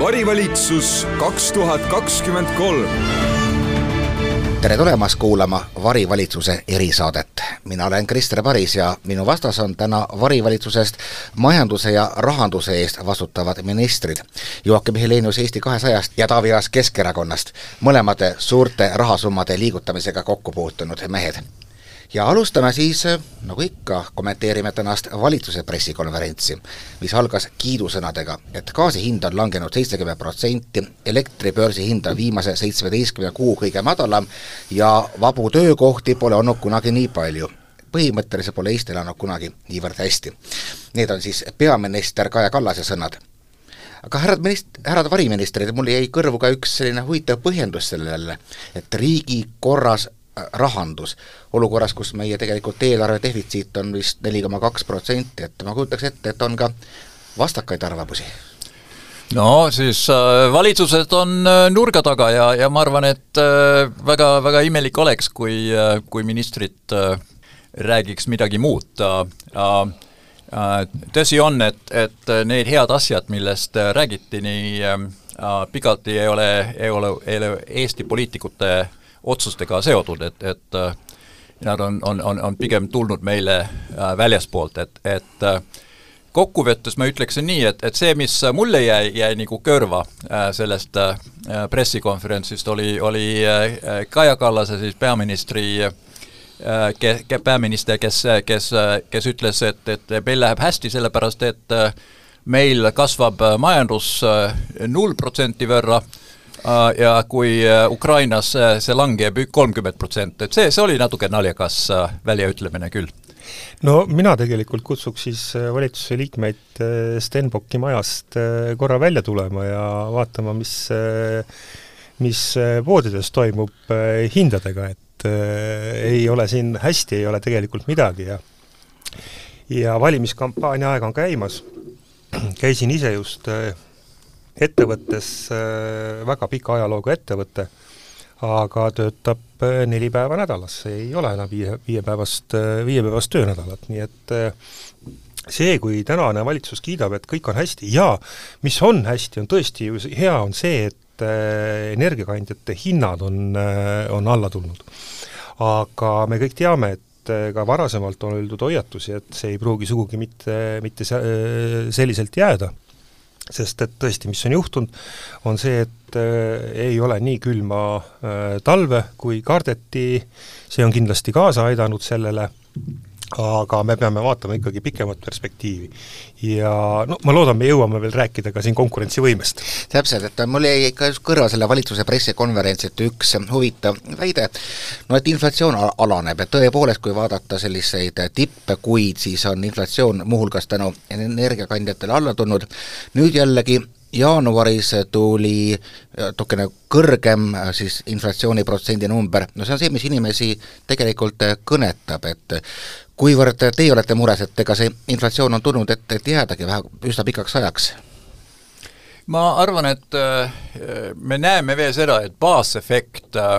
varivalitsus kaks tuhat kakskümmend kolm tere tulemast kuulama Varivalitsuse erisaadet. mina olen Krister Paris ja minu vastas on täna Varivalitsusest majanduse ja rahanduse eest vastutavad ministrid. Joakim Helenius Eesti kahesajast ja Taavi Aas Keskerakonnast, mõlemad suurte rahasummade liigutamisega kokku puutunud mehed ja alustame siis, nagu ikka, kommenteerime tänast valitsuse pressikonverentsi, mis algas kiidusõnadega, et gaasi hind on langenud seitsekümmend protsenti, elektri börsihind on viimase seitsmeteistkümne kuu kõige madalam ja vabu töökohti pole olnud kunagi nii palju põhimõtteliselt pole Eesti elanud kunagi niivõrd hästi. Need on siis peaminister Kaja Kallase sõnad. aga härrad minist-, härrad variministrid, mul jäi kõrvu ka üks selline huvitav põhjendus sellele, et riigi korras rahandus, olukorras, kus meie tegelikult eelarve defitsiit on vist neli koma kaks protsenti, et ma kujutaks ette, et on ka vastakaid arvamusi no siis äh, valitsused on äh, nurga taga ja, ja ma arvan, et äh, väga, väga imelik oleks, kui äh,, kui ministrid äh, räägiks midagi muud äh,. Tõsi on, et, et need head asjad, millest räägiti nii pikalt, ei ole, ei ole, ei ole Eesti poliitikute äh, otsustega seotud, et, et äh, nad on, on, on, on pigem tulnud meile äh, väljaspoolt, et, et äh, kokkuvõttes ma ütleksin nii, et, et see, mis mulle jäi, jäi nagu kõrva äh, sellest äh, pressikonverentsist, oli, oli äh, Kaja Kallase siis peaministri äh, ke-, ke-, peaminister, kes, kes, kes ütles, et, et meil läheb hästi, sellepärast et meil kasvab majandus null protsenti võrra äh,, Äh, ja kui äh, Ukrainas äh, see langeb kolmkümmend protsenti, et see, see oli natuke naljakas väljaütlemine küll. No mina tegelikult kutsuks siis valitsuse liikmeid Stenbocki majast korra välja tulema ja vaatama, mis, mis poodides toimub hindadega, et ei ole siin hästi, ei ole tegelikult midagi ja ja valimiskampaania aeg on käimas, käisin ise just ettevõttes äh, väga pika ajalooga ettevõte, aga töötab äh, neli päeva nädalas, ei ole enam viie, viiepäevast, äh, viiepäevast töönädalat, nii et see, kui tänane valitsus kiidab, et kõik on hästi, jaa, mis on hästi, on tõesti ju hea, on see, et energiakandjate hinnad on, on alla tulnud. aga me kõik teame, et ka varasemalt on öeldud hoiatusi, et see ei pruugi sugugi mitte, mitte selliselt jääda sest et tõesti, mis on juhtunud, on see, et äh, ei ole nii külma äh, talve, kui kardeti, see on kindlasti kaasa aidanud sellele, aga me peame vaatama ikkagi pikemat perspektiivi. ja no ma loodan, me jõuame veel rääkida ka siin konkurentsivõimest. täpselt, et mul jäi ikka just kõrva selle valitsuse pressikonverentsilt üks huvitav väide, no et inflatsioon alaneb, et tõepoolest, kui vaadata selliseid tippkuid, siis on inflatsioon muuhulgas tänu energiakandjatele alla tulnud, nüüd jällegi jaanuaris tuli natukene kõrgem siis inflatsiooniprotsendi number, no see on see, mis inimesi tegelikult kõnetab, et kuivõrd teie olete mures, et ega see inflatsioon on tulnud, et, et jäädagi vähe, üsna pikaks ajaks? ma arvan, et äh, me näeme veel seda, et baasefekt, äh,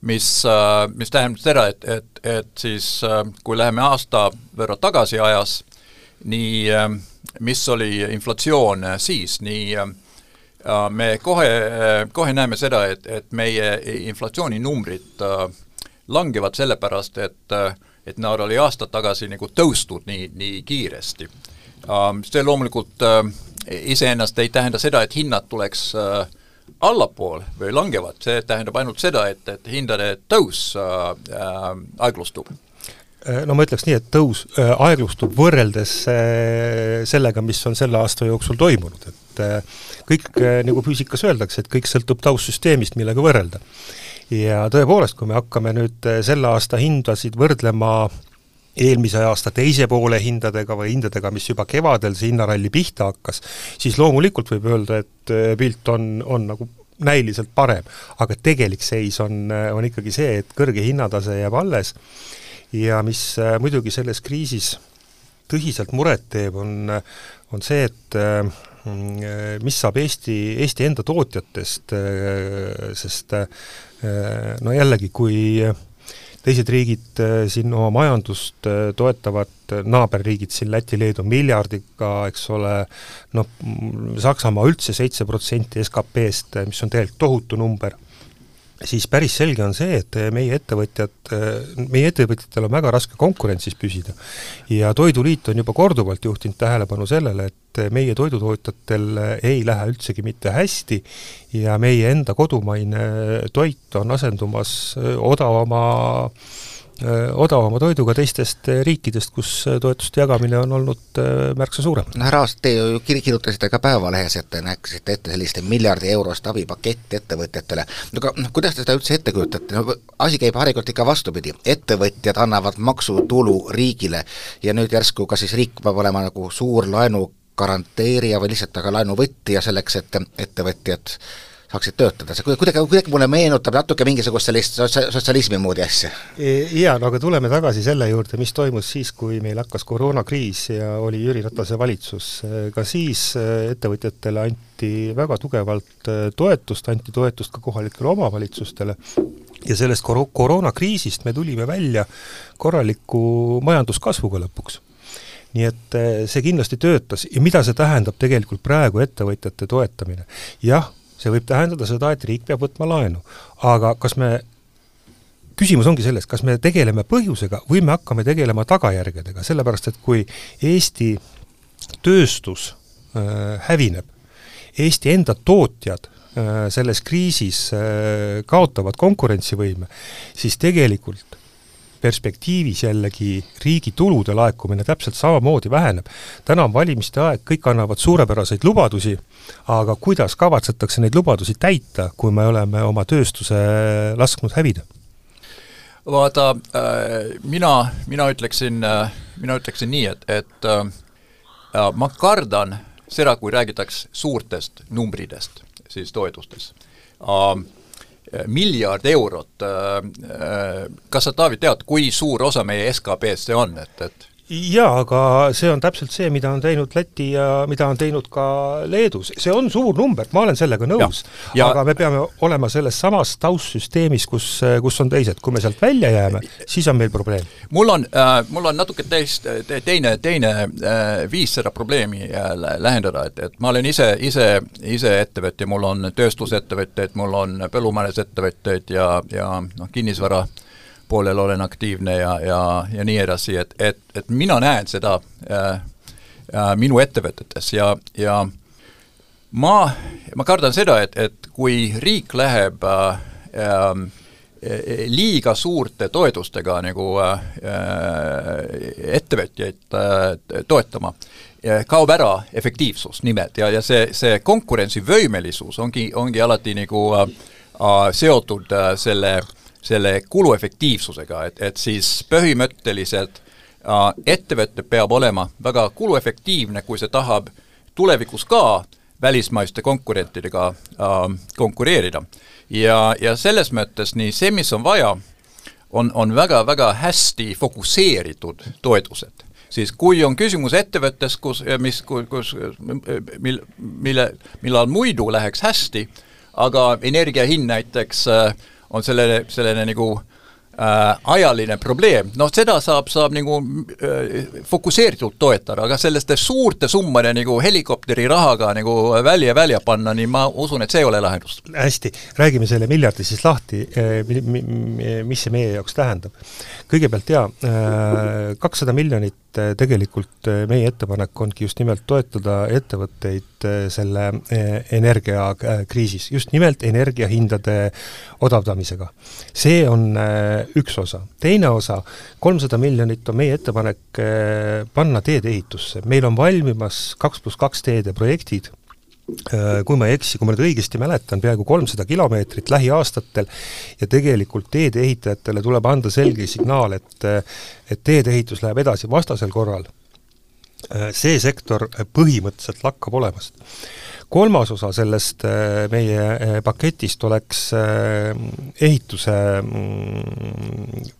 mis, äh, mis tähendab seda, et, et, et siis kui läheme aasta võrra tagasi ajas, nii mis oli inflatsioon siis, nii me kohe, kohe näeme seda, et, et meie inflatsiooninumbrid langevad sellepärast, et äh, et nad oli aastad tagasi nagu tõusnud nii, nii kiiresti. See loomulikult äh, iseennast ei tähenda seda, et hinnad tuleks äh, allapoole või langevad, see tähendab ainult seda, et, et hindade tõus äh, aeglustub no ma ütleks nii, et tõus äh, aeglustub võrreldes äh, sellega, mis on selle aasta jooksul toimunud, et äh, kõik äh,, nagu füüsikas öeldakse, et kõik sõltub taustsüsteemist, millega võrrelda. Ja tõepoolest, kui me hakkame nüüd selle aasta hindasid võrdlema eelmise aasta teise poole hindadega või hindadega, mis juba kevadel see hinnaralli pihta hakkas, siis loomulikult võib öelda, et pilt on, on nagu näiliselt parem, aga tegelik seis on, on ikkagi see, et kõrge hinnatase jääb alles ja mis muidugi selles kriisis tõsiselt muret teeb, on, on see, et mis saab Eesti, Eesti enda tootjatest, sest no jällegi, kui teised riigid siin oma majandust toetavad, naaberriigid siin Läti, Leedu miljardiga, eks ole, noh, Saksamaa üldse seitse protsenti SKP-st, mis on tegelikult tohutu number siis päris selge on see, et meie ettevõtjad, meie ettevõtjatel on väga raske konkurentsis püsida. ja Toiduliit on juba korduvalt juhtinud tähelepanu sellele, et meie toidutootjatel ei lähe üldsegi mitte hästi ja meie enda kodumaine toit on asendumas odavama äh, odavama toiduga teistest riikidest, kus toetuste jagamine on olnud märksa suurem. no härra Aast, te ju kir-, kirjutasite ka Päevalehes, et te näeksite ette sellist miljardi eurost abipaketti ettevõtjatele. aga noh, kuidas te seda üldse ette kujutate, no asi käib harilikult ikka vastupidi, ettevõtjad annavad maksutulu riigile ja nüüd järsku kas siis riik peab olema nagu suur laenu garanteerija või lihtsalt aga laenuvõtja selleks, et ettevõtjad saaksid töötada, see kuidagi, kuidagi mulle meenutab natuke mingisugust sellist sotsia-, sotsialismi moodi asja. E, jaa, no aga tuleme tagasi selle juurde, mis toimus siis, kui meil hakkas koroonakriis ja oli Jüri Ratase valitsus. ka siis e, ettevõtjatele anti väga tugevalt e, toetust, anti toetust ka kohalikele omavalitsustele ja sellest kor-, koroonakriisist me tulime välja korraliku majanduskasvuga lõpuks nii et see kindlasti töötas ja mida see tähendab tegelikult praegu ettevõtjate toetamine? jah, see võib tähendada seda, et riik peab võtma laenu. aga kas me, küsimus ongi selles, kas me tegeleme põhjusega või me hakkame tegelema tagajärgedega, sellepärast et kui Eesti tööstus äh, hävineb, Eesti enda tootjad äh, selles kriisis äh, kaotavad konkurentsivõime, siis tegelikult perspektiivis jällegi riigi tulude laekumine täpselt samamoodi väheneb. täna on valimiste aeg, kõik annavad suurepäraseid lubadusi, aga kuidas kavatsetakse neid lubadusi täita, kui me oleme oma tööstuse lasknud hävida? vaata äh,, mina, mina ütleksin äh,, mina ütleksin nii, et, et äh, ma kardan seda, kui räägitakse suurtest numbritest, siis toetustes äh, miljard eurot, äh, äh, kas sa, Taavi, tead, kui suur osa meie SKP-st see on, et, et jaa, aga see on täpselt see, mida on teinud Läti ja mida on teinud ka Leedus, see on suur number, ma olen sellega nõus, aga me peame olema selles samas taustsüsteemis, kus, kus on teised, kui me sealt välja jääme, siis on meil probleem. mul on äh,, mul on natuke teist, teine, teine äh, viis seda probleemi äh, lähendada, et, et ma olen ise, ise, ise ettevõtja, mul on tööstusettevõtteid, mul on põllumajandusettevõtteid ja, ja noh, kinnisvara äh, poolel olen aktiivne ja, ja, ja nii edasi, et, et, et mina näen seda äh, äh, minu ettevõtetes ja, ja ma, ma kardan seda, et, et kui riik läheb äh, äh, liiga suurte toetustega nagu äh, ettevõtjaid äh, toetama, kaob ära efektiivsus nimelt ja, ja see, see konkurentsivõimelisus ongi, ongi alati nagu äh, seotud äh, selle äh, selle kuluefektiivsusega, et, et siis põhimõtteliselt äh, ettevõte peab olema väga kuluefektiivne, kui see tahab tulevikus ka välismaiste konkurentidega äh, konkureerida. ja, ja selles mõttes nii see, mis on vaja, on, on väga-väga hästi fokusseeritud toetused siis kui on küsimus ettevõttes, kus, mis, kus, mil, mille, millal muidu läheks hästi, aga energia hind näiteks äh, on sellele, sellele nagu äh, ajaline probleem, noh seda saab, saab nagu äh, fokusseeritult toetada, aga selliste suurte summade nagu helikopteri rahaga nagu välja, välja panna, nii ma usun, et see ei ole lahendus. hästi, räägime selle miljardi siis lahti, äh, mis see meie jaoks tähendab. Kõigepealt jaa, äh, kakssada miljonit äh, tegelikult meie ettepanek ongi just nimelt toetada ettevõtteid selle energiakriisis, just nimelt energiahindade odavdamisega. see on üks osa. teine osa, kolmsada miljonit on meie ettepanek panna teedeehitusse. meil on valmimas kaks pluss kaks teede projektid, Äh, kui ma ei eksi, kui ma nüüd õigesti mäletan, peaaegu kolmsada kilomeetrit lähiaastatel ja tegelikult teedeehitajatele tuleb anda selge signaal, et et teedeehitus läheb edasi, vastasel korral äh, see sektor põhimõtteliselt lakkab olemast. kolmas osa sellest äh, meie paketist oleks ehituse mm,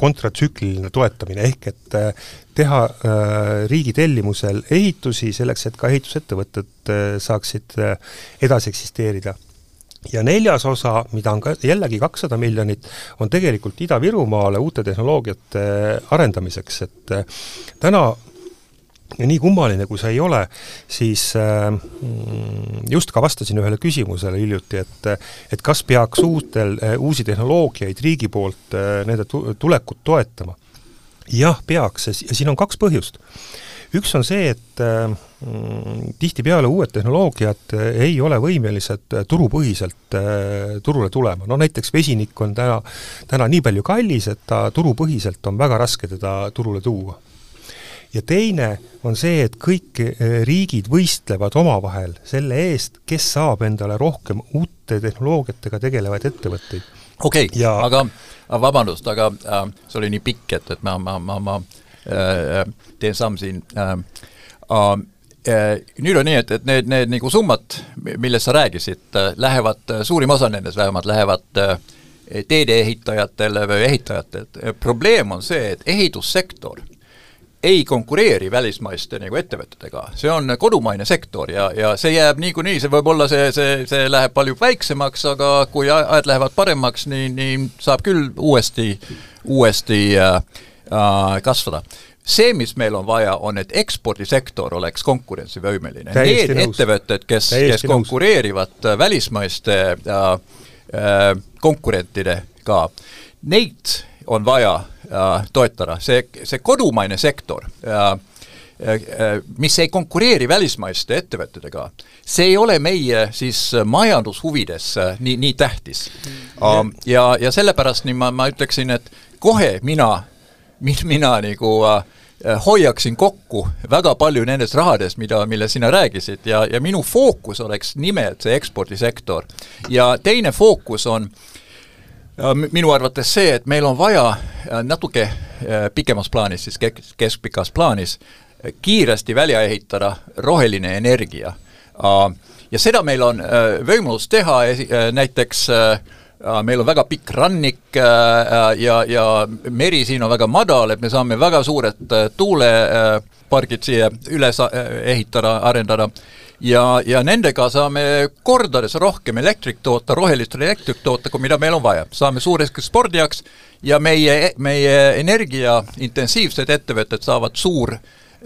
kontratsükliline toetamine, ehk et äh, teha äh, riigi tellimusel ehitusi selleks, et ka ehitusettevõtted äh, saaksid edasi eksisteerida. ja neljas osa, mida on ka jällegi kakssada miljonit, on tegelikult Ida-Virumaale uute tehnoloogiate arendamiseks, et täna ja nii kummaline, kui see ei ole, siis äh, just ka vastasin ühele küsimusele hiljuti, et et kas peaks uutel, uusi tehnoloogiaid riigi poolt nende tulekut toetama. jah, peaks ja siin on kaks põhjust üks on see, et äh, tihtipeale uued tehnoloogiad äh, ei ole võimelised äh, turupõhiselt turule tulema, no näiteks vesinik on täna, täna nii palju kallis, et ta turupõhiselt on väga raske teda turule tuua. Ja teine on see, et kõik riigid võistlevad omavahel selle eest, kes saab endale rohkem uute tehnoloogiatega tegelevaid ettevõtteid. okei okay, ja..., aga vabandust, aga äh, see oli nii pikk, et, et ma, ma, ma, ma Äh, teen samm siin äh, äh, nüüd on nii, et, et need, need nagu summad, millest sa rääkisid, lähevad, suurim osa nendest vähemalt lähevad teedeehitajatele või ehitajatele, probleem on see, et ehitussektor ei konkureeri välismaiste nagu ettevõtetega, see on kodumaine sektor ja, ja see jääb niikuinii, see võib olla, see, see, see läheb palju väiksemaks, aga kui ajad lähevad paremaks, nii, nii saab küll uuesti, uuesti äh, äh, kasvada see, mis meil on vaja, on, et ekspordisektor oleks konkurentsivõimeline. Need ettevõtted, kes, kes konkureerivad nõus. välismaiste äh, äh, konkurentidega, neid on vaja äh, toetada, see, see kodumaine sektor äh, äh, mis ei konkureeri välismaiste ettevõtetega, see ei ole meie siis majandushuvides äh, nii, nii tähtis. Um, ja, ja sellepärast nii ma, ma ütleksin, et kohe mina mina nagu äh, hoiaksin kokku väga palju nendest rahadest, mida, mille sina rääkisid ja, ja minu fookus oleks nimelt see ekspordisektor. ja teine fookus on äh, minu arvates see, et meil on vaja äh, natuke äh, pikemas plaanis, siis kesk, keskpikas plaanis, kiiresti välja ehitada roheline energia. Ja seda meil on võimalus teha näiteks äh, meil on väga pikk rannik äh, äh, ja, ja meri siin on väga madal, et me saame väga suured äh, tuulepargid siia üles ehitada, arendada ja, ja nendega saame kordades rohkem elektrit toota, rohelist elektrit toota, kui mida meil on vaja. saame suureks spordiaks ja meie, meie energiaintensiivsed ettevõtted saavad suur,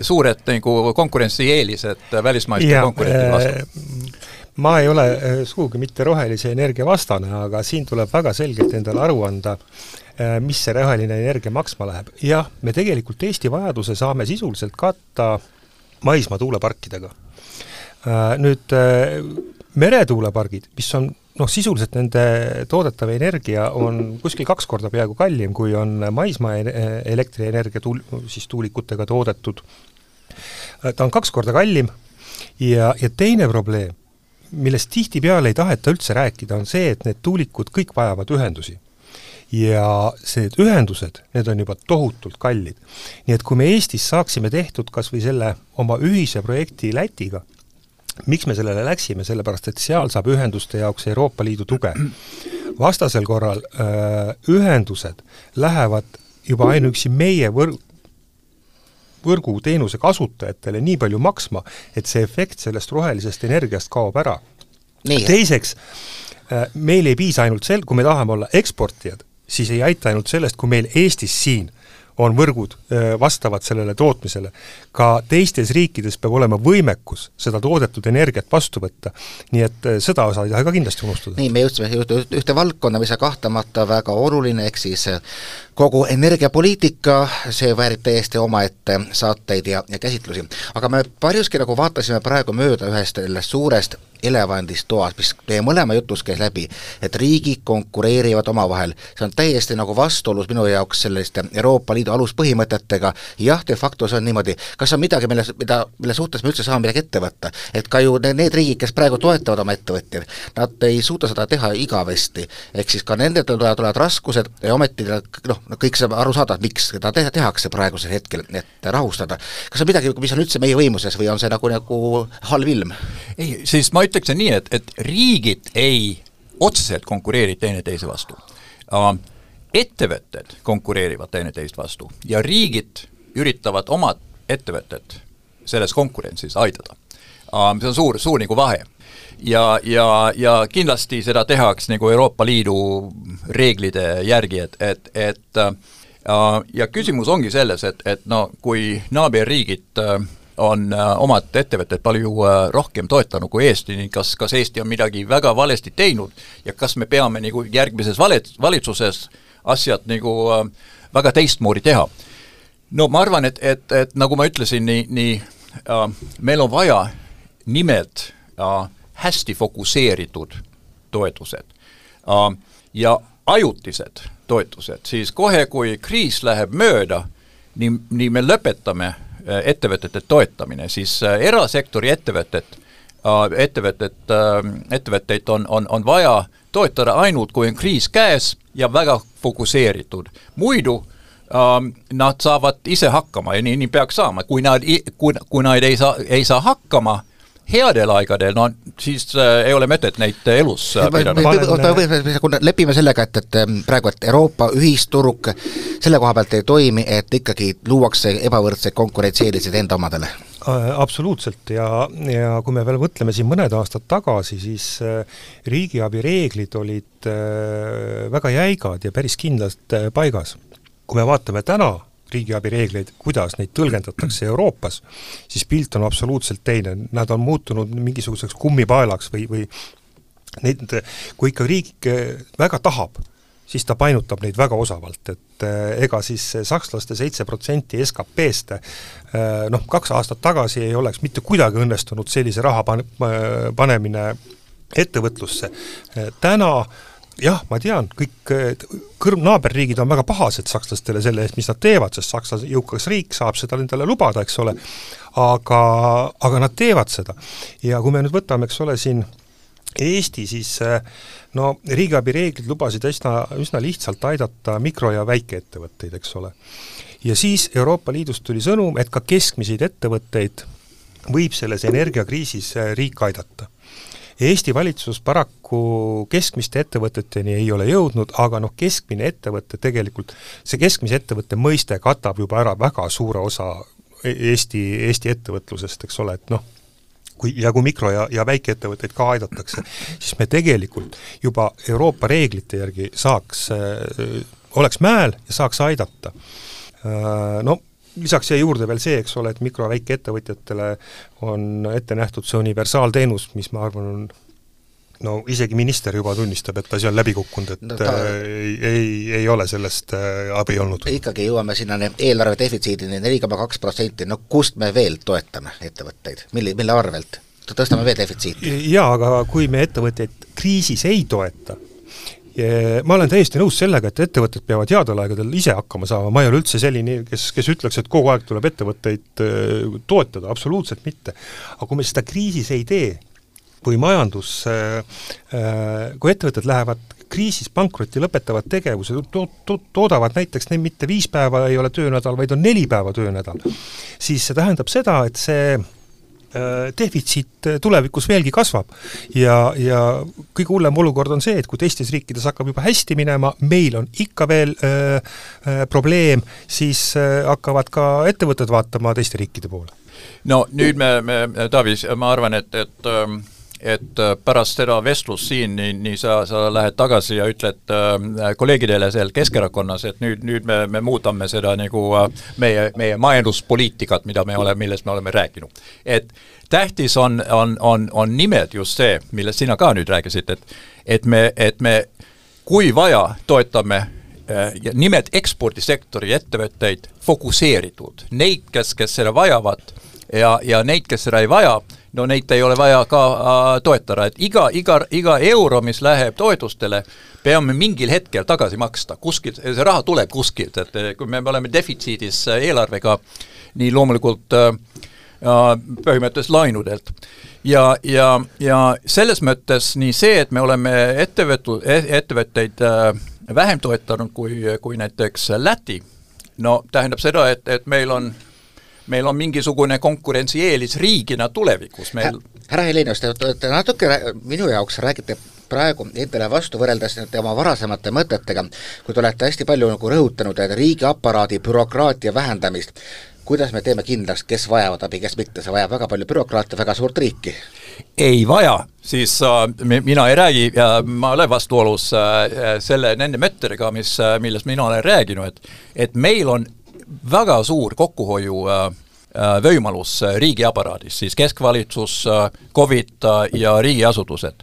suured nagu konkurentsieelised välismaiste konkurentide vastu ma ei ole äh, sugugi mitte rohelise energia vastane, aga siin tuleb väga selgelt endale aru anda, äh, mis see roheline energia maksma läheb. jah, me tegelikult Eesti vajaduse saame sisuliselt katta maismaa tuuleparkidega. Äh, nüüd meretuulepargid, mis on noh, sisuliselt nende toodetav energia on kuskil kaks korda peaaegu kallim, kui on maismaa elektrienergia tuul-, siis tuulikutega toodetud. ta on kaks korda kallim ja, ja teine probleem millest tihtipeale ei taheta üldse rääkida, on see, et need tuulikud kõik vajavad ühendusi. ja need ühendused, need on juba tohutult kallid. nii et kui me Eestis saaksime tehtud kas või selle oma ühise projekti Lätiga, miks me sellele läksime, sellepärast et seal saab ühenduste jaoks Euroopa Liidu tuge. vastasel korral öö, ühendused lähevad juba ainuüksi meie võr-, võrguteenuse kasutajatele nii palju maksma, et see efekt sellest rohelisest energiast kaob ära. teiseks, äh, meil ei piisa ainult sel-, kui me tahame olla eksportijad, siis ei aita ainult sellest, kui meil Eestis siin on võrgud vastavad sellele tootmisele. ka teistes riikides peab olema võimekus seda toodetud energiat vastu võtta. nii et seda osa ei taha ka kindlasti unustada. nii, me jõudsime ühte valdkonna, mis on kahtlemata väga oluline, ehk siis kogu energiapoliitika, see väärib täiesti omaette saateid ja, ja käsitlusi. aga me paljuski nagu vaatasime praegu mööda ühest sellest suurest elevandist toas, mis meie mõlema jutus käis läbi, et riigid konkureerivad omavahel. see on täiesti nagu vastuolus minu jaoks selliste Euroopa Liidu aluspõhimõtetega, jah, de facto see on niimoodi, kas on midagi, mille, mida, mille suhtes me üldse saame midagi ette võtta? et ka ju need, need riigid, kes praegu toetavad oma ettevõtjaid, nad ei suuda seda teha igavesti. ehk siis ka nendel tulevad, tulevad raskused ja ometi noh, kõik saab aru saada, miks seda te tehakse praegusel hetkel, et rahustada. kas on midagi, mis on üldse meie võimuses või on see nagu, nagu halb ilm? ei, siis ma ütleksin nii, et, et riigid ei otseselt konkureeri teineteise vastu. ettevõtted konkureerivad teineteist vastu ja riigid üritavad omad ettevõtted selles konkurentsis aidata. see on suur, suur nagu vahe. Ja, ja, ja kindlasti seda tehakse nagu Euroopa Liidu reeglide järgi, et, et, et äh, ja küsimus ongi selles, et, et no kui naaberriigid äh, on äh, omad ettevõtted palju rohkem toetanud kui Eesti, nii kas, kas Eesti on midagi väga valesti teinud ja kas me peame nagu järgmises valet-, valitsuses asjad nagu väga teistmoodi teha? no ma arvan, et, et, et nagu ma ütlesin, nii, nii äh, meil on vaja nimelt äh, hästi fokusseeritud toetused. Äh, ja ajutised toetused, siis kohe, kui kriis läheb mööda, nii, nii me lõpetame äh, ettevõtete toetamine, siis äh, erasektori ettevõtted, ettevõtted, ettevõtteid on, on, on vaja toetada ainult, kui on kriis käes ja väga fokusseeritud. muidu äh, nad saavad ise hakkama ja nii, nii peaks saama, kui nad, kui, kui nad ei saa, ei saa hakkama headel aegadel, no siis äh, ei ole mõtet neid elus äh, pidada. lepime sellega, et, et ähm, praegu, et Euroopa ühisturg selle koha pealt ei toimi, et ikkagi luuakse ebavõrdseid konkurentsieeliseid enda omadele? Äh, absoluutselt ja, ja kui me veel mõtleme siin mõned aastad tagasi, siis riigiabi reeglid olid väga jäigad ja päris kindlalt paigas. kui me vaatame täna riigiabi reegleid, kuidas neid tõlgendatakse Euroopas, siis pilt on absoluutselt teine, nad on muutunud mingisuguseks kummipaelaks või, või neid, kui ikka riik väga tahab, siis ta painutab neid väga osavalt, et eh, ega siis sakslaste seitse protsenti SKP-st eh, noh, kaks aastat tagasi ei oleks mitte kuidagi õnnestunud sellise raha pan-, panemine ettevõtlusse. täna äh, jah, ma tean, kõik kõrv-, naaberriigid on väga pahased sakslastele selle eest, mis nad teevad, sest Saksa jõukas riik saab seda endale lubada, eks ole, aga, aga nad teevad seda. ja kui me nüüd võtame, eks ole, siin Eesti, siis no riigiabi reeglid lubasid üsna, üsna lihtsalt aidata mikro- ja väikeettevõtteid, eks ole. ja siis Euroopa Liidust tuli sõnum, et ka keskmiseid ettevõtteid võib selles energiakriisis riik aidata Eesti valitsus paraku keskmiste ettevõteteni ei ole jõudnud, aga noh, keskmine ettevõte tegelikult, see keskmise ettevõtte mõiste katab juba ära väga suure osa e-, Eesti, Eesti ettevõtlusest, eks ole, et noh, kui, ja kui mikro- ja, ja väikeettevõtteid ka aidatakse, siis me tegelikult juba Euroopa reeglite järgi saaks, oleks mäel ja saaks aidata. No lisaks siia juurde veel see, eks ole, et mikro- ja väikeettevõtjatele on ette nähtud see universaalteenus, mis ma arvan, on no isegi minister juba tunnistab, et asi on läbi kukkunud, et no, ta... ei, ei, ei ole sellest äh, abi olnud. ikkagi jõuame sinna eelarve defitsiidini neli koma kaks protsenti, no kust me veel toetame ettevõtteid, milli, mille arvelt? tõstame veel defitsiiti? jaa, aga kui me ettevõtteid kriisis ei toeta, ma olen täiesti nõus sellega, et ettevõtted peavad headel aegadel ise hakkama saama, ma ei ole üldse selline, kes, kes ütleks, et kogu aeg tuleb ettevõtteid äh, toetada, absoluutselt mitte. aga kui me seda kriisis ei tee, kui majandus, äh, äh, kui ettevõtted lähevad kriisis pankrotti, lõpetavad tegevuse, to-, to-, toodavad näiteks neil mitte viis päeva ei ole töönädal, vaid on neli päeva töönädal, siis see tähendab seda, et see defitsiit äh, tulevikus veelgi kasvab. ja, ja kõige hullem olukord on see, et kui teistes riikides hakkab juba hästi minema, meil on ikka veel öö, äh, probleem, siis öö, hakkavad ka ettevõtted vaatama teiste riikide poole. no nüüd me, me, Taavi, ma arvan, et, et ähm, et äh, pärast seda vestlust siin, nii, nii sa, sa lähed tagasi ja ütled äh, kolleegidele seal Keskerakonnas, et nüüd, nüüd me, me muudame seda nagu äh, meie, meie majanduspoliitikat, mida me oleme, millest me oleme rääkinud. et tähtis on, on, on, on nimelt just see, millest sina ka nüüd rääkisid, et et me, et me kui vaja, toetame äh, nimelt ekspordisektori ettevõtteid fokusseeritult, neid, kes, kes seda vajavad ja, ja neid, kes seda ei vaja, no neid ei ole vaja ka äh, toetada, et iga, iga, iga euro, mis läheb toetustele, peame mingil hetkel tagasi maksta, kuskilt, see raha tuleb kuskilt, et kui me oleme defitsiidis eelarvega, nii loomulikult äh, põhimõtteliselt laenudelt. ja, ja, ja selles mõttes nii see, et me oleme ettevõtu-, ettevõtteid äh, vähem toetanud kui, kui näiteks Läti, no tähendab seda, et, et meil on meil on mingisugune konkurentsieelis riigina tulevikus. Meil härra Helenius, te, te natuke minu jaoks räägite praegu endale vastu võrreldes oma varasemate mõtetega, kui te olete hästi palju nagu rõhutanud, riigiaparaadi bürokraatia vähendamist, kuidas me teeme kindlaks, kes vajavad abi, kes mitte, see vajab väga palju bürokraate, väga suurt riiki? ei vaja, siis äh, mina ei räägi ja ma olen vastuolus äh, selle, nende mõttedega, mis, äh, millest mina olen rääkinud, et et meil on väga suur kokkuhoiu äh, äh võimalus äh, riigiaparaadis, siis keskvalitsus Covid ja riigiasutused.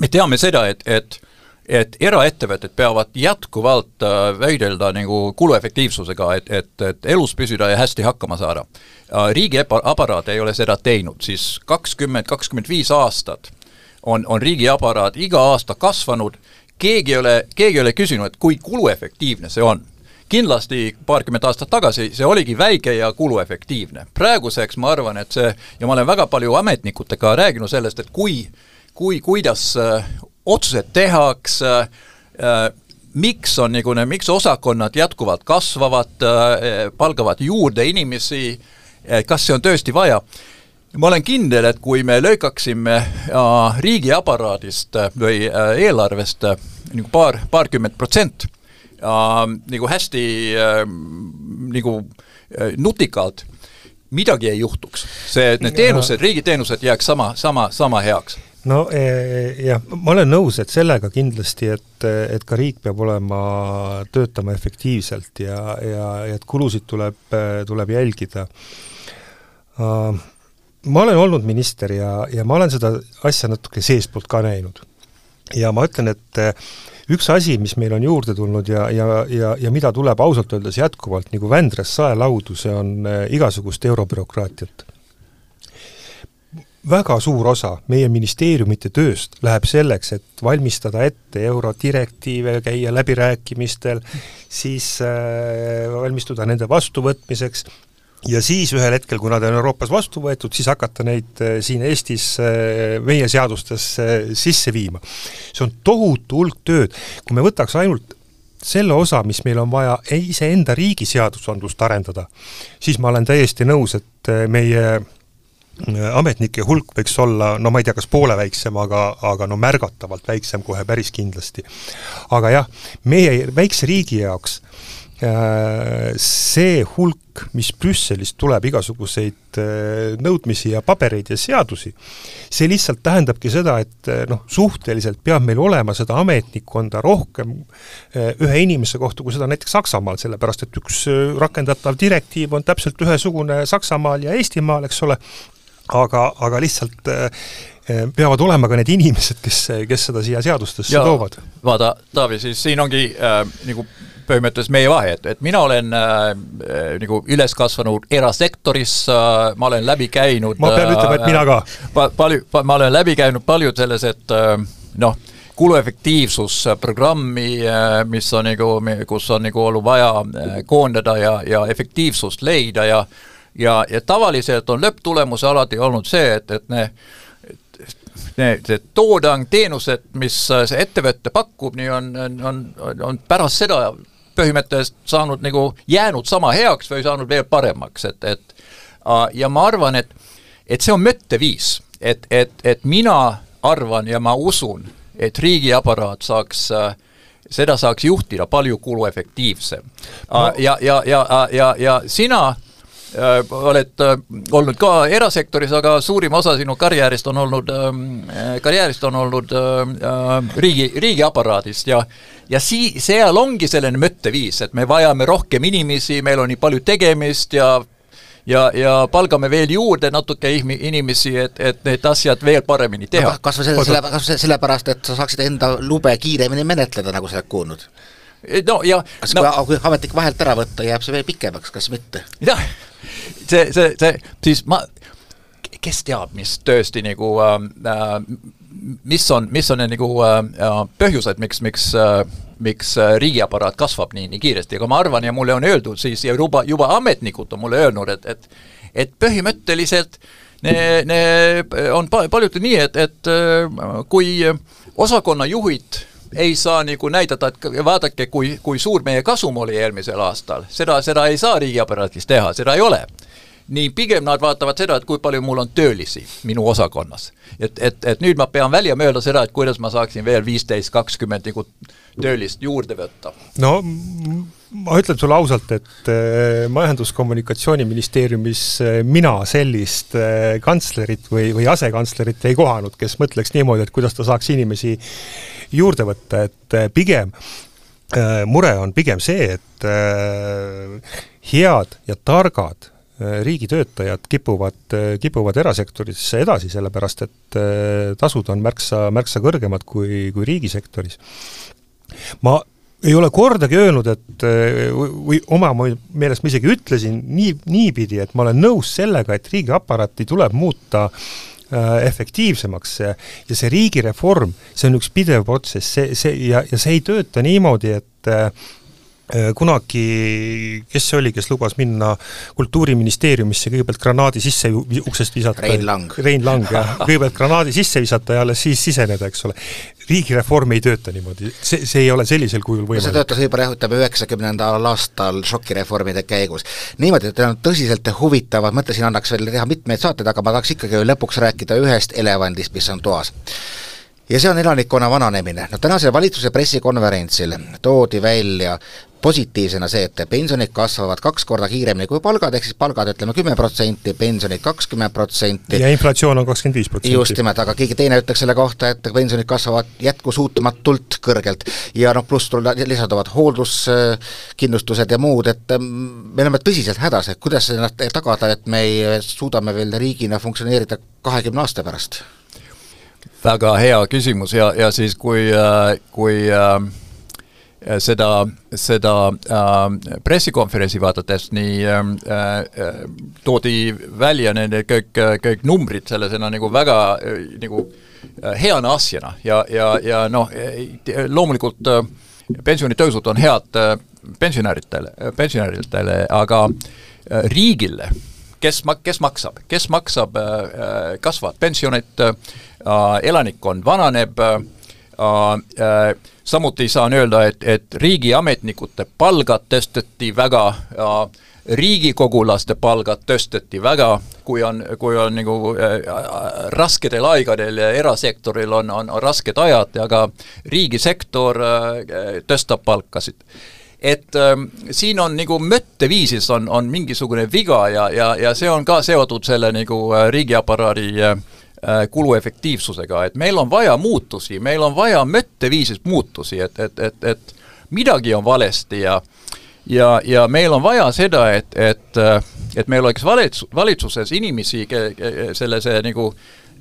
Me teame seda, et, et et eraettevõtted peavad jätkuvalt võidelda nagu kuluefektiivsusega, et, et, et elus püsida ja hästi hakkama saada. Äh,. riigiaparaat ei ole seda teinud, siis kakskümmend, kakskümmend viis aastat on, on riigiaparaat iga aasta kasvanud, keegi ei ole, keegi ei ole küsinud, et kui kuluefektiivne see on kindlasti paarkümmend aastat tagasi see oligi väike ja kuluefektiivne. praeguseks ma arvan, et see, ja ma olen väga palju ametnikutega rääkinud sellest, et kui, kui, kuidas äh, otsused tehakse äh,, miks on niisugune, miks osakonnad jätkuvalt kasvavad äh,, palgavad juurde inimesi äh,, kas see on tõesti vaja ma olen kindel, et kui me lõikaksime äh, riigiaparaadist äh, või äh, eelarvest nagu paar, paarkümmend protsenti nagu hästi äh, nagu äh, nutikalt, midagi ei juhtuks. see, need teenused, riigiteenused jääks sama, sama, sama heaks no e, jah, ma olen nõus, et sellega kindlasti, et, et ka riik peab olema, töötama efektiivselt ja, ja, ja et kulusid tuleb, tuleb jälgida. Ma olen olnud minister ja, ja ma olen seda asja natuke seestpoolt ka näinud. ja ma ütlen, et üks asi, mis meil on juurde tulnud ja, ja, ja, ja mida tuleb ausalt öeldes jätkuvalt nagu Vändrast saelaudu, see on igasugust eurobürokraatiat. Väga suur osa meie ministeeriumite tööst läheb selleks, et valmistada ette eurodirektiive, käia läbirääkimistel, siis äh, valmistuda nende vastuvõtmiseks ja siis ühel hetkel, kui nad on Euroopas vastu võetud, siis hakata neid äh, siin Eestis äh, meie seadustesse sisse viima. see on tohutu hulk tööd, kui me võtaks ainult selle osa, mis meil on vaja iseenda riigi seadusandlust arendada, siis ma olen täiesti nõus, et meie ametnike hulk võiks olla, no ma ei tea, kas poole väiksem, aga, aga no märgatavalt väiksem kohe päris kindlasti. aga jah, meie väikse riigi jaoks äh, see hulk, mis Brüsselist tuleb, igasuguseid äh, nõudmisi ja pabereid ja seadusi, see lihtsalt tähendabki seda, et äh, noh, suhteliselt peab meil olema seda ametnikkonda rohkem ühe inimese kohta, kui seda näiteks Saksamaal, sellepärast et üks rakendatav direktiiv on täpselt ühesugune Saksamaal ja Eestimaal, eks ole, aga, aga lihtsalt äh, äh, peavad olema ka need inimesed, kes, kes seda siia seadustesse ja, toovad. vaata, Taavi, siis siin ongi äh, nagu põhimõtteliselt meie vahe, et, et mina olen äh, nagu üles kasvanud erasektoris äh,, ma olen läbi käinud ma pean äh, ütlema, et mina ka pa,. palju pa,, ma olen läbi käinud paljud sellised äh, noh, kuluefektiivsusprogrammi, äh, mis on nagu, kus on nagu olnud vaja koondada ja, ja efektiivsust leida ja ja, ja tavaliselt on lõpptulemus alati olnud see, et, et ne need, see toodang, teenused, mis see ettevõte pakub, nii on, on, on pärast seda põhimõtteliselt saanud nagu, jäänud sama heaks või saanud veel paremaks, et, et ja ma arvan, et et see on mõtteviis, et, et, et mina arvan ja ma usun, et riigiaparaat saaks seda saaks juhtida palju kuluefektiivsem. No.. ja, ja, ja, ja, ja sina Äh, oled äh, olnud ka erasektoris, aga suurim osa sinu karjäärist on olnud, ähm, äh, karjäärist on olnud riigi, riigiaparaadist ja ja sii-, seal ongi selline mõtteviis, et me vajame rohkem inimesi, meil on nii palju tegemist ja ja, ja palgame veel juurde natuke inimesi, et, et need asjad veel paremini teha no,. kas või selle, selle, kas või sellepärast, et sa saaksid enda lube kiiremini menetleda, nagu sa oled kuulnud? No ja kas no, kui ametnik vahelt ära võtta, jääb see veel pikemaks, kas mitte? jah, see, see, see, siis ma, kes teab, mis tõesti nagu äh, mis on, mis on need nagu äh, põhjused, miks, miks äh, miks äh, riigiaparaat kasvab nii, nii kiiresti, aga ma arvan ja mulle on öeldud siis ja juba, juba ametnikud on mulle öelnud, et, et et põhimõtteliselt ne, ne on paljud nii, et, et äh, kui osakonnajuhid ei saa nagu näidata, et vaadake, kui, kui suur meie kasum oli eelmisel aastal, seda, seda ei saa riigiaparaadis teha, seda ei ole nii pigem nad vaatavad seda, et kui palju mul on töölisi minu osakonnas. et, et, et nüüd ma pean välja mõelda seda, et kuidas ma saaksin veel viisteist, kakskümmend nagu töölist juurde võtta. no ma ütlen sulle ausalt, et äh, Majandus-Kommunikatsiooniministeeriumis äh, mina sellist äh, kantslerit või, või asekantslerit ei kohanud, kes mõtleks niimoodi, et kuidas ta saaks inimesi juurde võtta, et pigem mure on pigem see, et head ja targad riigitöötajad kipuvad, kipuvad erasektorisse edasi, sellepärast et tasud on märksa, märksa kõrgemad kui, kui riigisektoris. ma ei ole kordagi öelnud, et või oma meelest ma isegi ütlesin nii, niipidi, et ma olen nõus sellega, et riigiaparaati tuleb muuta äh, efektiivsemaks ja, see riigireform, see on üks pidev protsess, see, see ja, ja see ei tööta niimoodi, et Äh, kunagi, kes see oli, kes lubas minna Kultuuriministeeriumisse kõigepealt granaadi sisse uksest visata? Rein Lang. Rein Lang, jah. kõigepealt granaadi sisse visata ja alles siis siseneda, eks ole. riigireform ei tööta niimoodi, see, see ei ole sellisel kujul võimalik. see töötas võib-olla jah, ütleme üheksakümnendal aastal šokireformide käigus. niimoodi, et on tõsiselt huvitavad, mõtlesin, annaks veel teha mitmeid saateid, aga ma tahaks ikkagi lõpuks rääkida ühest elevandist, mis on toas ja see on elanikkonna vananemine. no tänasel valitsuse pressikonverentsil toodi välja positiivsena see, et pensionid kasvavad kaks korda kiiremini kui palgad, ehk siis palgad ütleme kümme protsenti, pensionid kakskümmend protsenti. ja inflatsioon on kakskümmend viis protsenti. just nimelt, aga keegi teine ütleks selle kohta, et pensionid kasvavad jätkusuutmatult kõrgelt. ja noh, pluss lisanduvad hoolduskindlustused ja muud, et mm, me oleme tõsiselt hädas, et kuidas tagada, et me suudame veel riigina funktsioneerida kahekümne aasta pärast väga hea küsimus. Ja, ja siis kui, äh, kui äh, seda, seda äh, pressikonverentsi vaadates nii toodi välja nende kõik, kõik numbrid sellisena nagu väga nagu heana asjana. Ja, ja, ja noh, loomulikult pensionitõusud on head pensionäridele, pensionäridele, aga riigile, kes ma-, kes maksab, kes maksab kasvavad pensionid äh,, elanikkond vananeb äh,, äh, samuti saan öelda, et, et riigiametnikute palgad tõsteti väga äh,, riigikogulaste palgad tõsteti väga, kui on, kui on nagu äh, raskedel aegadel ja erasektoril on, on, rasked ajad, aga riigisektor äh, tõstab palkasid. Et ähm, siin on nagu mõtteviisis on, on mingisugune viga ja, ja, ja see on ka seotud selle nagu äh, riigiaparaadi äh, Äh, kuluefektiivsusega, et meil on vaja muutusi, meil on vaja mõtteviisis muutusi, et, et, et, et midagi on valesti ja ja, ja meil on vaja seda, et, et, et meil oleks valitsus, valitsuses inimesi, sellise nagu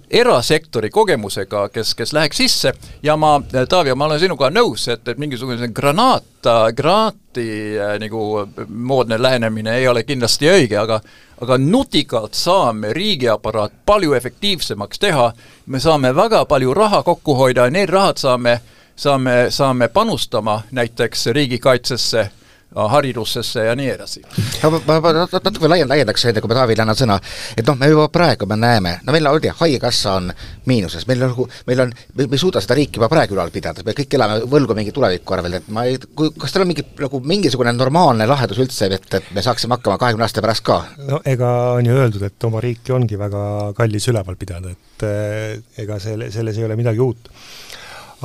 erasektori kogemusega, kes, kes läheks sisse. Ja ma, Taavi, ma olen sinuga nõus, et, et mingisugune granaat, granaati äh, nagu moodne lähenemine ei ole kindlasti õige, aga aga nutikalt saame riigiaparaat palju efektiivsemaks teha, me saame väga palju raha kokku hoida ja need rahad saame, saame, saame panustama näiteks riigikaitsesse haridusesse ja nii edasi. ma, ma, ma natuke laien-, laiendaks enne, kui ma Taavile annan sõna, et noh, me juba praegu me näeme, no meil on, Haigekassa on miinuses, meil on meil on, me ei suuda seda riiki juba praegu ülal pidada, me kõik elame võlgu mingi tuleviku arvel, et ma ei, kui, kas teil on mingi nagu mingisugune normaalne lahendus üldse, et, et me saaksime hakkama kahekümne aasta pärast ka? no ega on ju öeldud, et oma riiki ongi väga kallis üleval pidada, et eh, ega selle, selles ei ole midagi uut.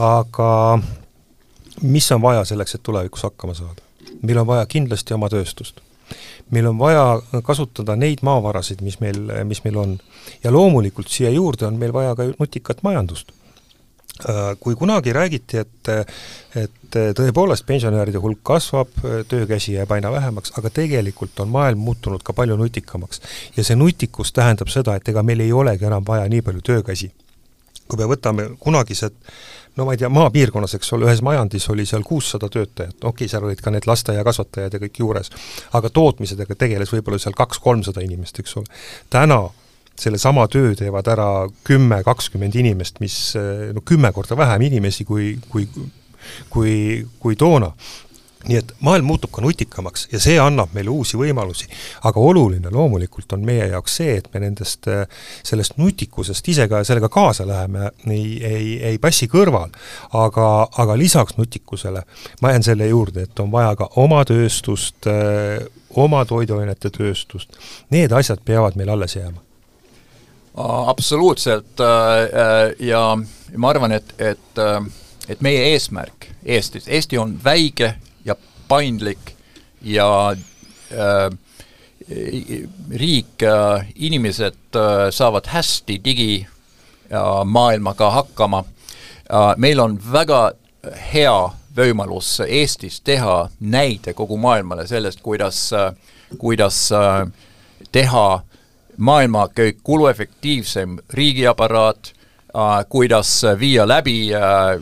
aga mis on vaja selleks, et tulevikus hakkama saada? Meil on vaja kindlasti oma tööstust. meil on vaja kasutada neid maavarasid, mis meil, mis meil on. ja loomulikult siia juurde on meil vaja ka nutikat majandust. Äh, kui kunagi räägiti, et et tõepoolest pensionäride hulk kasvab, töökäsi jääb aina vähemaks, aga tegelikult on maailm muutunud ka palju nutikamaks. ja see nutikus tähendab seda, et ega meil ei olegi enam vaja nii palju töökäsi. kui me võtame kunagised no ma ei tea, maapiirkonnas, eks ole, ühes majandis oli seal kuussada töötajat, okei okay,, seal olid ka need lasteaiakasvatajad ja kõik juures, aga tootmisedega tegeles võib-olla seal kaks-kolmsada inimest, eks ole. täna sellesama töö teevad ära kümme, kakskümmend inimest, mis no kümme korda vähem inimesi kui, kui kui, kui toona. Nii et maailm muutub ka nutikamaks ja see annab meile uusi võimalusi. aga oluline loomulikult on meie jaoks see, et me nendest, sellest nutikusest ise ka sellega kaasa läheme, ei, ei, ei passi kõrval. aga, aga lisaks nutikusele ma jään selle juurde, et on vaja ka oma tööstust, oma toiduainete tööstust, need asjad peavad meil alles jääma absoluutselt ja ma arvan, et, et, et meie eesmärk Eestis, Eesti on väike paindlik ja äh, riik äh,, inimesed äh, saavad hästi digimaailmaga hakkama äh,. meil on väga hea võimalus Eestis teha näide kogu maailmale sellest, kuidas, äh, kuidas äh, teha maailma kõik kuluefektiivsem riigiaparaat Äh, kuidas viia läbi äh, äh,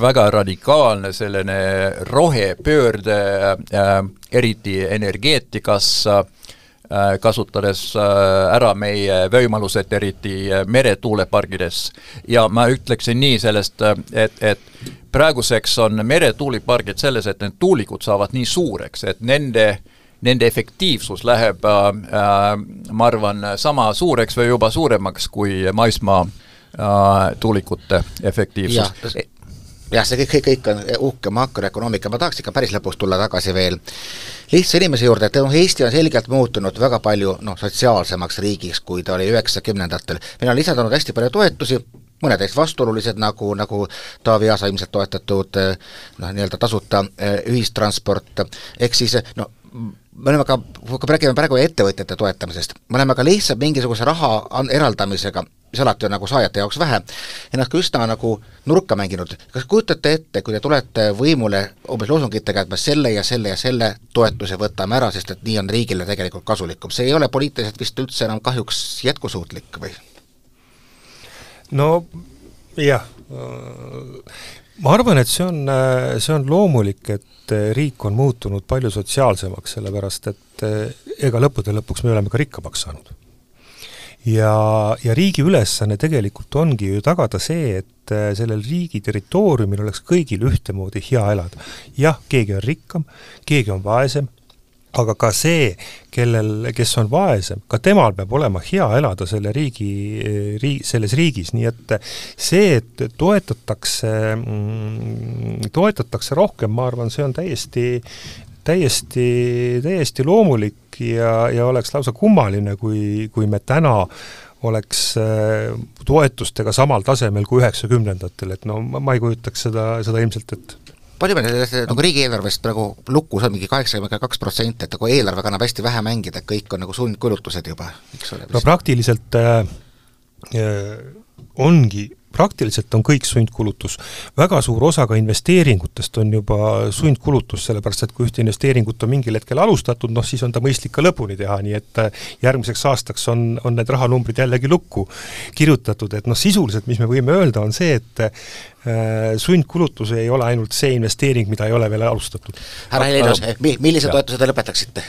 väga radikaalne selline rohepöörde, eriti energeetikas, kasutades ära meie võimalused, eriti meretuulepargides. ja ma ütleksin nii sellest, et, et praeguseks on meretuulipargid selles, et need tuulikud saavad nii suureks, et nende nende efektiivsus läheb äh,, ma arvan, sama suureks või juba suuremaks kui maismaa äh, Äh, tuulikute efektiivsus. jah, see kõik, kõik, kõik on uhke makroökonoomika, ma tahaks ikka päris lõpus tulla tagasi veel lihtsa inimese juurde, et noh, Eesti on selgelt muutunud väga palju noh, sotsiaalsemaks riigiks, kui ta oli üheksakümnendatel. meil on lisandunud hästi palju toetusi, mõned neist vastuolulised, nagu, nagu Taavi Aasa ilmselt toetatud noh, nii-öelda tasuta eh, ühistransport, ehk siis no me oleme ka, kui räägime praegu ettevõtjate toetamisest, me oleme ka lihtsalt mingisuguse raha eraldamisega mis alati on nagu saajate jaoks vähe, ennast ka üsna nagu nurka mänginud. kas kujutate ette, kui te tulete võimule umbes loosungitega, et me selle ja selle ja selle toetuse võtame ära, sest et nii on riigile tegelikult kasulikum, see ei ole poliitiliselt vist üldse enam kahjuks jätkusuutlik või? no jah, ma arvan, et see on, see on loomulik, et riik on muutunud palju sotsiaalsemaks, sellepärast et ega lõppude lõpuks me oleme ka rikkamaks saanud ja, ja riigi ülesanne tegelikult ongi ju tagada see, et äh, sellel riigi territooriumil oleks kõigil ühtemoodi hea elada. jah, keegi on rikkam, keegi on vaesem, aga ka see, kellel, kes on vaesem, ka temal peab olema hea elada selle riigi, riigi, selles riigis, nii et see, et toetatakse, mm, toetatakse rohkem, ma arvan, see on täiesti, täiesti, täiesti loomulik ja, ja oleks lausa kummaline, kui, kui me täna oleks äh, toetustega samal tasemel kui üheksakümnendatel, et no ma, ei kujutaks seda, seda ilmselt ette palju meil sellest nagu riigieelarvest praegu lukus on mingi kaheksakümmend kaks protsenti, et nagu eelarvega annab hästi vähe mängida, et kõik on nagu sundkulutused juba, eks ole? no praktiliselt äh, äh ongi praktiliselt on kõik sundkulutus. väga suur osa ka investeeringutest on juba sundkulutus, sellepärast et kui ühte investeeringut on mingil hetkel alustatud, noh siis on ta mõistlik ka lõpuni teha, nii et äh, järgmiseks aastaks on, on need rahanumbrid jällegi lukku kirjutatud, et noh, sisuliselt mis me võime öelda, on see, et äh, sundkulutus ei ole ainult see investeering, mida ei ole veel alustatud. härra Helinos, millise toetuse te lõpetaksite?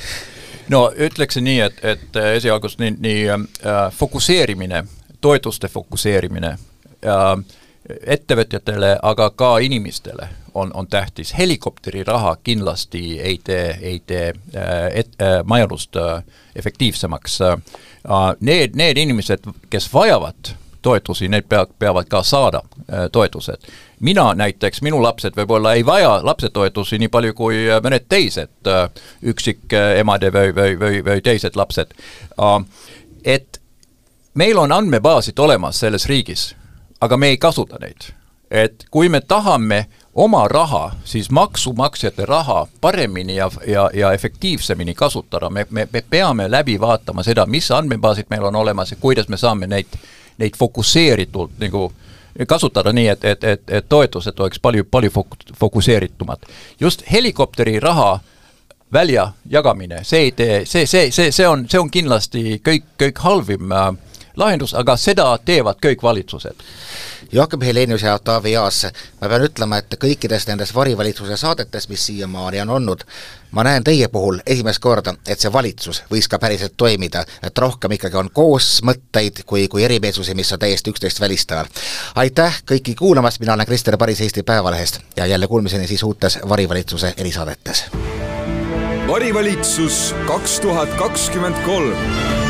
no ütleksin nii, et, et esialgust nii, nii äh, fokusseerimine, toetuste fokusseerimine ettevõtjatele, aga ka inimestele on, on tähtis. helikopteriraha kindlasti ei tee, ei tee äh, et, äh, majandust äh, efektiivsemaks. Need, need inimesed, kes vajavad toetusi, need pea, peavad ka saada toetused. mina näiteks, minu lapsed võib-olla ei vaja lapsetoetusi nii palju kui mõned teised üksikemade või, või, või, või teised lapsed. et meil on andmebaasid olemas selles riigis aga me ei kasuta neid. et kui me tahame oma raha, siis maksumaksjate raha paremini ja, ja, ja efektiivsemini kasutada, me, me, me peame läbi vaatama seda, mis andmebaasid meil on olemas ja kuidas me saame neid, neid fokusseeritult nagu kasutada nii, et, et, et, et toetused oleks palju, palju fok-, fokusseeritumad. just helikopteri raha väljajagamine, see ei tee, see, see, see, see on, see on kindlasti kõik, kõik halvim äh, lahendus, aga seda teevad kõik valitsused. Joakim Helenius ja Taavi Aas, ma pean ütlema, et kõikides nendes varivalitsuse saadetes, mis siiamaani on olnud, ma näen teie puhul esimest korda, et see valitsus võis ka päriselt toimida, et rohkem ikkagi on koosmõtteid kui, kui erimeelsusi, mis on täiesti üksteist välistavad. aitäh kõiki kuulamast, mina olen Krister Paris Eesti Päevalehest ja jälle kuulmiseni siis uutes varivalitsuse erisaadetes. varivalitsus kaks tuhat kakskümmend kolm